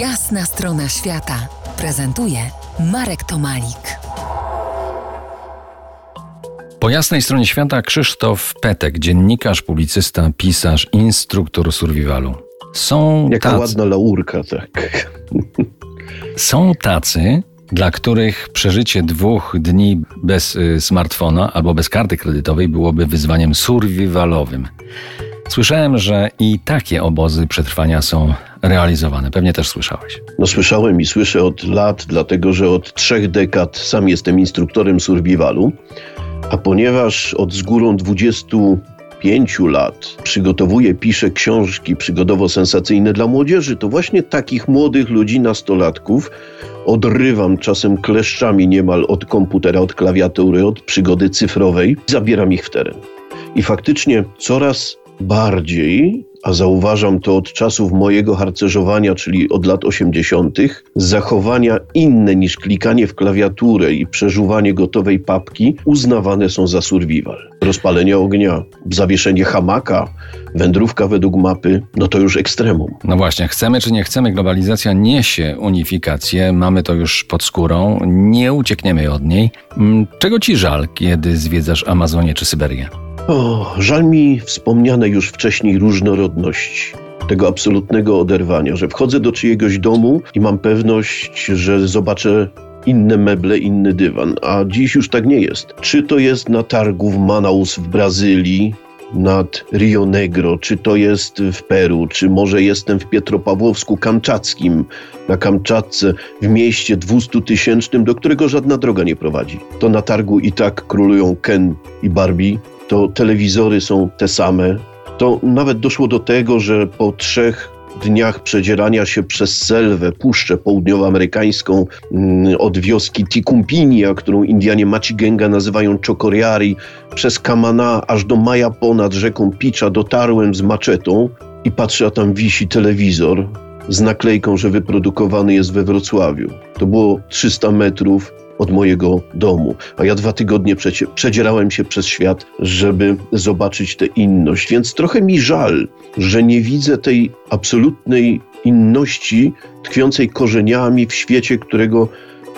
Jasna strona świata prezentuje Marek Tomalik. Po jasnej stronie świata Krzysztof Petek, dziennikarz, publicysta, pisarz, instruktor survivalu. Są Jaka tacy, ładna laurka, tak. są tacy, dla których przeżycie dwóch dni bez y, smartfona albo bez karty kredytowej byłoby wyzwaniem survivalowym. Słyszałem, że i takie obozy przetrwania są realizowane. Pewnie też słyszałeś. No słyszałem i słyszę od lat, dlatego że od trzech dekad sam jestem instruktorem survivalu, a ponieważ od z górą 25 lat przygotowuję, piszę książki przygodowo-sensacyjne dla młodzieży, to właśnie takich młodych ludzi, nastolatków odrywam czasem kleszczami niemal od komputera, od klawiatury, od przygody cyfrowej, zabieram ich w teren. I faktycznie coraz bardziej, a zauważam to od czasów mojego harcerzowania, czyli od lat 80., zachowania inne niż klikanie w klawiaturę i przeżuwanie gotowej papki uznawane są za survival. Rozpalenie ognia, zawieszenie hamaka, wędrówka według mapy, no to już ekstremum. No właśnie, chcemy czy nie chcemy, globalizacja niesie unifikację, mamy to już pod skórą, nie uciekniemy od niej. Mm, Czego ci żal, kiedy zwiedzasz Amazonię czy Syberię? O, żal mi wspomniane już wcześniej różnorodności. Tego absolutnego oderwania, że wchodzę do czyjegoś domu i mam pewność, że zobaczę inne meble, inny dywan, a dziś już tak nie jest. Czy to jest na targu w Manaus w Brazylii, nad Rio Negro, czy to jest w Peru, czy może jestem w Pietropawłowsku Kamczackim, na Kamczatce, w mieście 200 tysięcznym, do którego żadna droga nie prowadzi. To na targu i tak królują Ken i Barbie, to telewizory są te same. To nawet doszło do tego, że po trzech dniach przedzierania się przez Selwę, Puszczę Południowoamerykańską mm, od wioski Tikumpinia, którą Indianie Machigenga nazywają Chokoriari, przez Kamana aż do Maja ponad rzeką Picza dotarłem z maczetą i patrzę, a tam wisi telewizor z naklejką, że wyprodukowany jest we Wrocławiu. To było 300 metrów od mojego domu, a ja dwa tygodnie przecie, przedzierałem się przez świat, żeby zobaczyć tę inność. Więc trochę mi żal, że nie widzę tej absolutnej inności tkwiącej korzeniami w świecie, którego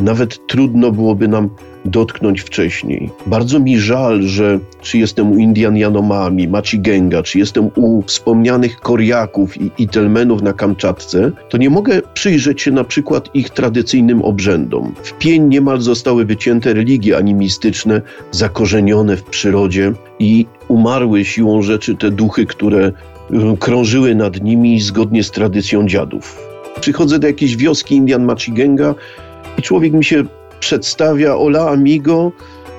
nawet trudno byłoby nam dotknąć wcześniej. Bardzo mi żal, że czy jestem u Indian Yanomami, Machigenga, czy jestem u wspomnianych Koriaków i Itelmenów na Kamczatce, to nie mogę przyjrzeć się na przykład ich tradycyjnym obrzędom. W pień niemal zostały wycięte religie animistyczne, zakorzenione w przyrodzie i umarły siłą rzeczy te duchy, które y, krążyły nad nimi zgodnie z tradycją dziadów. Przychodzę do jakiejś wioski Indian Machigenga i człowiek mi się przedstawia Ola Amigo,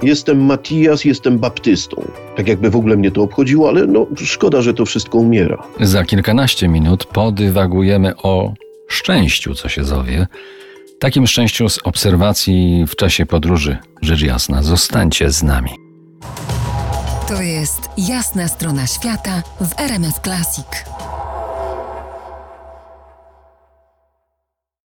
jestem Matias, jestem baptystą. Tak jakby w ogóle mnie to obchodziło, ale no szkoda, że to wszystko umiera. Za kilkanaście minut podywagujemy o szczęściu, co się zowie. Takim szczęściu z obserwacji w czasie podróży, rzecz jasna. Zostańcie z nami. To jest Jasna strona świata w RMS Classic.